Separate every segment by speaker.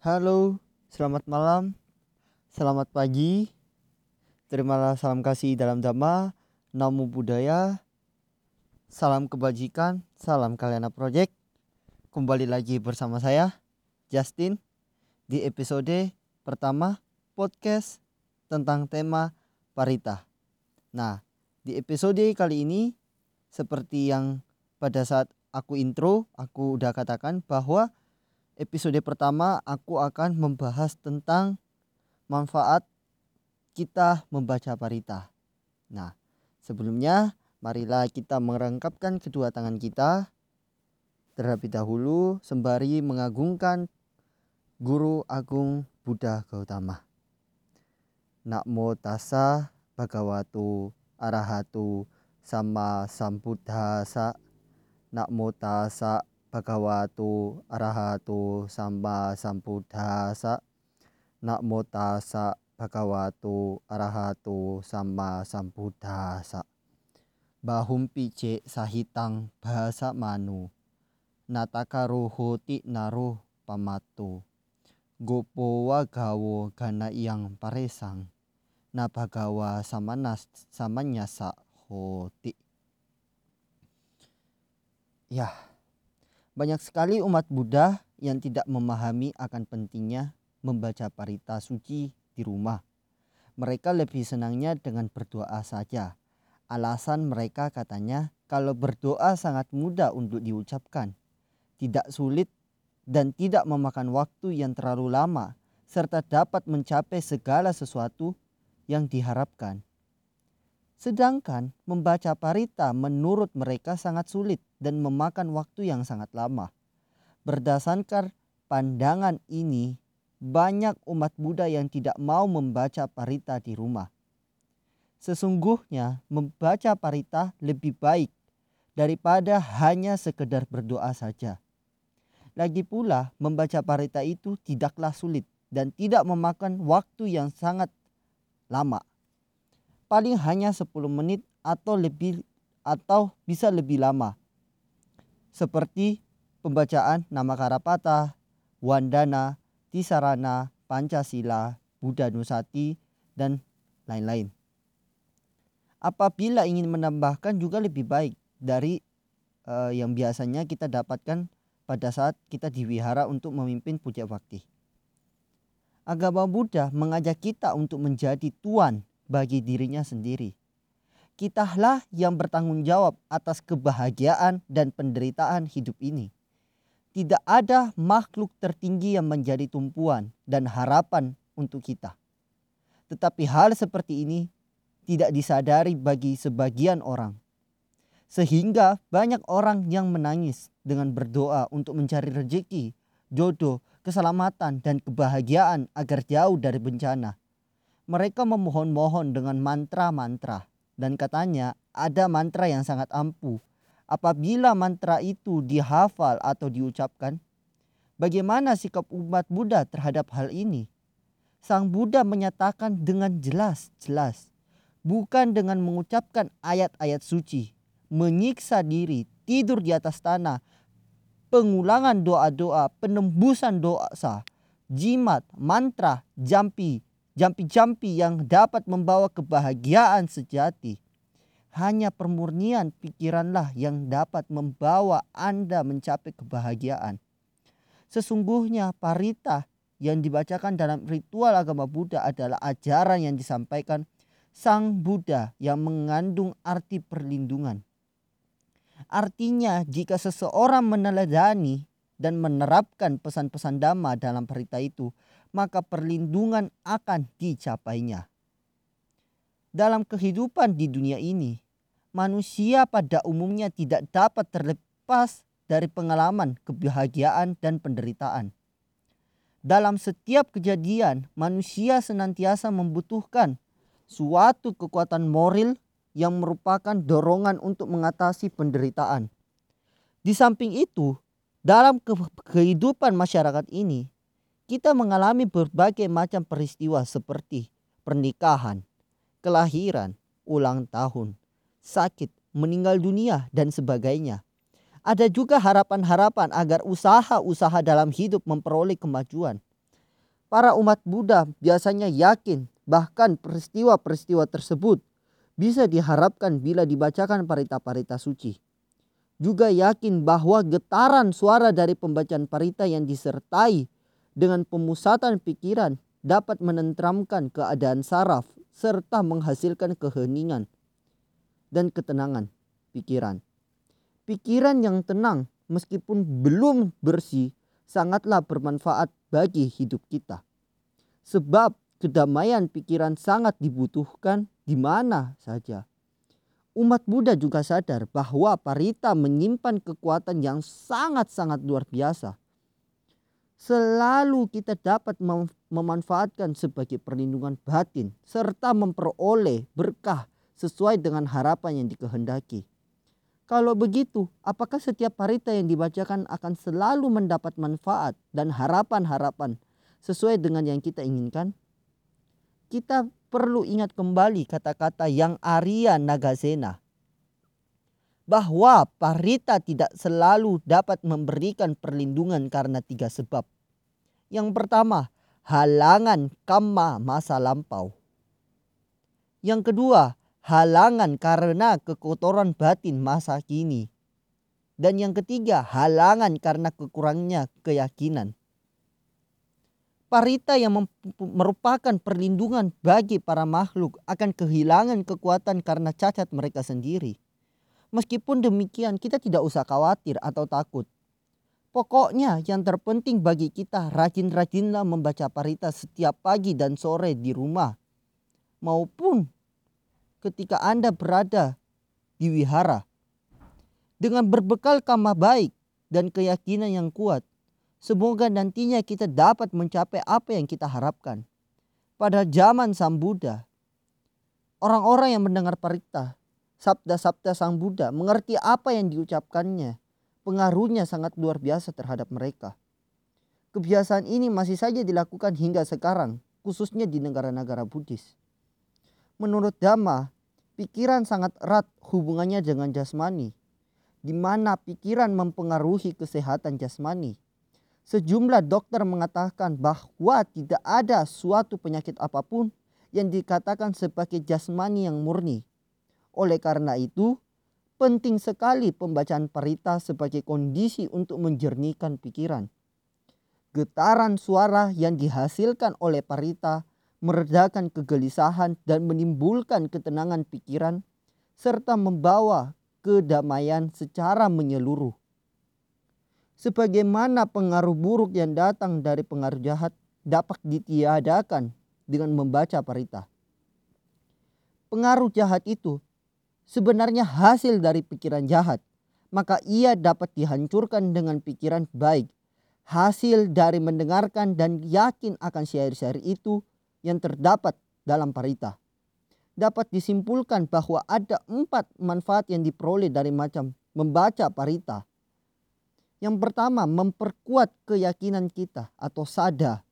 Speaker 1: Halo, selamat malam, selamat pagi. Terimalah salam kasih dalam dhamma, namo budaya, salam kebajikan, salam Kaliana Project. Kembali lagi bersama saya, Justin, di episode pertama podcast tentang tema parita. Nah, di episode kali ini, seperti yang pada saat aku intro, aku udah katakan bahwa episode pertama aku akan membahas tentang manfaat kita membaca parita. Nah, sebelumnya marilah kita merangkapkan kedua tangan kita terlebih dahulu sembari mengagungkan Guru Agung Buddha Gautama. Namo tassa bhagavato arahatu sama sambuddhasa. Namo tassa Bhagavato Arahato Samba Sambuddhasa Namo Tassa Bhagavato Arahato Samba Sambuddhasa Bahum pice sahitang bahasa manu. Natakaru hoti naruh pamato Gopo wagawo gana yang paresang. Na bhagawa samanas samanyasa hoti Ya, banyak sekali umat Buddha yang tidak memahami akan pentingnya membaca parita suci di rumah. Mereka lebih senangnya dengan berdoa saja. Alasan mereka katanya kalau berdoa sangat mudah untuk diucapkan, tidak sulit dan tidak memakan waktu yang terlalu lama serta dapat mencapai segala sesuatu yang diharapkan. Sedangkan membaca parita menurut mereka sangat sulit dan memakan waktu yang sangat lama. Berdasarkan pandangan ini, banyak umat Buddha yang tidak mau membaca parita di rumah. Sesungguhnya membaca parita lebih baik daripada hanya sekedar berdoa saja. Lagi pula membaca parita itu tidaklah sulit dan tidak memakan waktu yang sangat lama paling hanya 10 menit atau lebih atau bisa lebih lama. Seperti pembacaan nama Karapata, Wandana, Tisarana, Pancasila, Buddha Nusati, dan lain-lain. Apabila ingin menambahkan juga lebih baik dari uh, yang biasanya kita dapatkan pada saat kita diwihara untuk memimpin puja bakti. Agama Buddha mengajak kita untuk menjadi tuan bagi dirinya sendiri. Kitalah yang bertanggung jawab atas kebahagiaan dan penderitaan hidup ini. Tidak ada makhluk tertinggi yang menjadi tumpuan dan harapan untuk kita. Tetapi hal seperti ini tidak disadari bagi sebagian orang. Sehingga banyak orang yang menangis dengan berdoa untuk mencari rezeki, jodoh, keselamatan, dan kebahagiaan agar jauh dari bencana mereka memohon-mohon dengan mantra-mantra dan katanya ada mantra yang sangat ampuh. Apabila mantra itu dihafal atau diucapkan, bagaimana sikap umat Buddha terhadap hal ini? Sang Buddha menyatakan dengan jelas-jelas, bukan dengan mengucapkan ayat-ayat suci, menyiksa diri, tidur di atas tanah, pengulangan doa-doa, penembusan doa, jimat, mantra, jampi, jampi-jampi yang dapat membawa kebahagiaan sejati. Hanya permurnian pikiranlah yang dapat membawa Anda mencapai kebahagiaan. Sesungguhnya parita yang dibacakan dalam ritual agama Buddha adalah ajaran yang disampaikan Sang Buddha yang mengandung arti perlindungan. Artinya jika seseorang meneladani dan menerapkan pesan-pesan dhamma dalam parita itu, maka perlindungan akan dicapainya. Dalam kehidupan di dunia ini, manusia pada umumnya tidak dapat terlepas dari pengalaman kebahagiaan dan penderitaan. Dalam setiap kejadian, manusia senantiasa membutuhkan suatu kekuatan moral yang merupakan dorongan untuk mengatasi penderitaan. Di samping itu, dalam kehidupan masyarakat ini, kita mengalami berbagai macam peristiwa seperti pernikahan, kelahiran, ulang tahun, sakit, meninggal dunia, dan sebagainya. Ada juga harapan-harapan agar usaha-usaha dalam hidup memperoleh kemajuan. Para umat Buddha biasanya yakin bahkan peristiwa-peristiwa tersebut bisa diharapkan bila dibacakan parita-parita suci. Juga yakin bahwa getaran suara dari pembacaan parita yang disertai dengan pemusatan pikiran dapat menentramkan keadaan saraf serta menghasilkan keheningan dan ketenangan pikiran. Pikiran yang tenang meskipun belum bersih sangatlah bermanfaat bagi hidup kita. Sebab kedamaian pikiran sangat dibutuhkan di mana saja. Umat Buddha juga sadar bahwa parita menyimpan kekuatan yang sangat-sangat luar biasa. Selalu kita dapat mem memanfaatkan sebagai perlindungan batin serta memperoleh berkah sesuai dengan harapan yang dikehendaki. Kalau begitu, apakah setiap parita yang dibacakan akan selalu mendapat manfaat dan harapan-harapan sesuai dengan yang kita inginkan? Kita perlu ingat kembali kata-kata yang Arya Nagasena bahwa parita tidak selalu dapat memberikan perlindungan karena tiga sebab. Yang pertama, halangan kama masa lampau. Yang kedua, halangan karena kekotoran batin masa kini. Dan yang ketiga, halangan karena kekurangnya keyakinan. Parita yang merupakan perlindungan bagi para makhluk akan kehilangan kekuatan karena cacat mereka sendiri. Meskipun demikian, kita tidak usah khawatir atau takut. Pokoknya yang terpenting bagi kita rajin-rajinlah membaca parita setiap pagi dan sore di rumah maupun ketika Anda berada di wihara. Dengan berbekal kama baik dan keyakinan yang kuat, semoga nantinya kita dapat mencapai apa yang kita harapkan. Pada zaman Sang Buddha, orang-orang yang mendengar parita, sabda-sabda Sang Buddha, mengerti apa yang diucapkannya, pengaruhnya sangat luar biasa terhadap mereka. Kebiasaan ini masih saja dilakukan hingga sekarang, khususnya di negara-negara Buddhis. Menurut Dhamma, pikiran sangat erat hubungannya dengan jasmani, di mana pikiran mempengaruhi kesehatan jasmani. Sejumlah dokter mengatakan bahwa tidak ada suatu penyakit apa pun yang dikatakan sebagai jasmani yang murni. Oleh karena itu, penting sekali pembacaan parita sebagai kondisi untuk menjernihkan pikiran. Getaran suara yang dihasilkan oleh parita meredakan kegelisahan dan menimbulkan ketenangan pikiran serta membawa kedamaian secara menyeluruh. Sebagaimana pengaruh buruk yang datang dari pengaruh jahat dapat ditiadakan dengan membaca parita. Pengaruh jahat itu sebenarnya hasil dari pikiran jahat, maka ia dapat dihancurkan dengan pikiran baik. Hasil dari mendengarkan dan yakin akan syair-syair itu yang terdapat dalam parita. Dapat disimpulkan bahwa ada empat manfaat yang diperoleh dari macam membaca parita. Yang pertama, memperkuat keyakinan kita atau sada.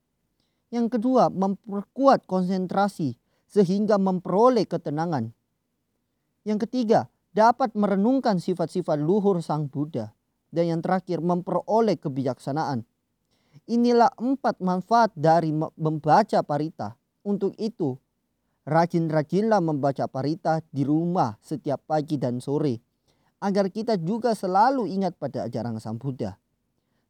Speaker 1: Yang kedua, memperkuat konsentrasi sehingga memperoleh ketenangan. Yang ketiga, dapat merenungkan sifat-sifat luhur Sang Buddha. Dan yang terakhir, memperoleh kebijaksanaan. Inilah empat manfaat dari membaca parita. Untuk itu, rajin-rajinlah membaca parita di rumah setiap pagi dan sore. Agar kita juga selalu ingat pada ajaran Sang Buddha.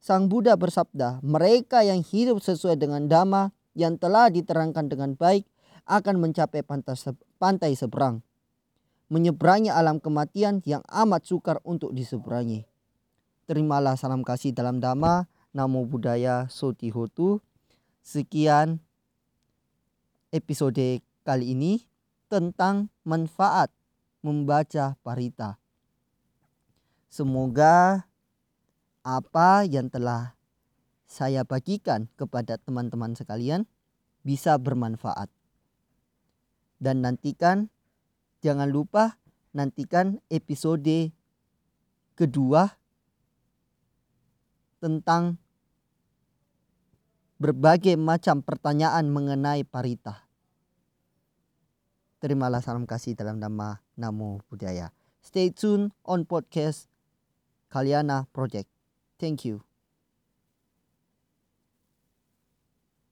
Speaker 1: Sang Buddha bersabda, mereka yang hidup sesuai dengan dhamma yang telah diterangkan dengan baik akan mencapai pantai seberang. Menyeberangi alam kematian yang amat sukar untuk diseberangi. Terimalah salam kasih dalam dhamma. Namo Buddhaya Sotihotu. Sekian episode kali ini tentang manfaat membaca parita. Semoga apa yang telah saya bagikan kepada teman-teman sekalian bisa bermanfaat. Dan nantikan, jangan lupa nantikan episode kedua tentang berbagai macam pertanyaan mengenai parita. Terimalah salam kasih dalam nama Namo Buddhaya. Stay tune on podcast Kaliana Project. Thank you.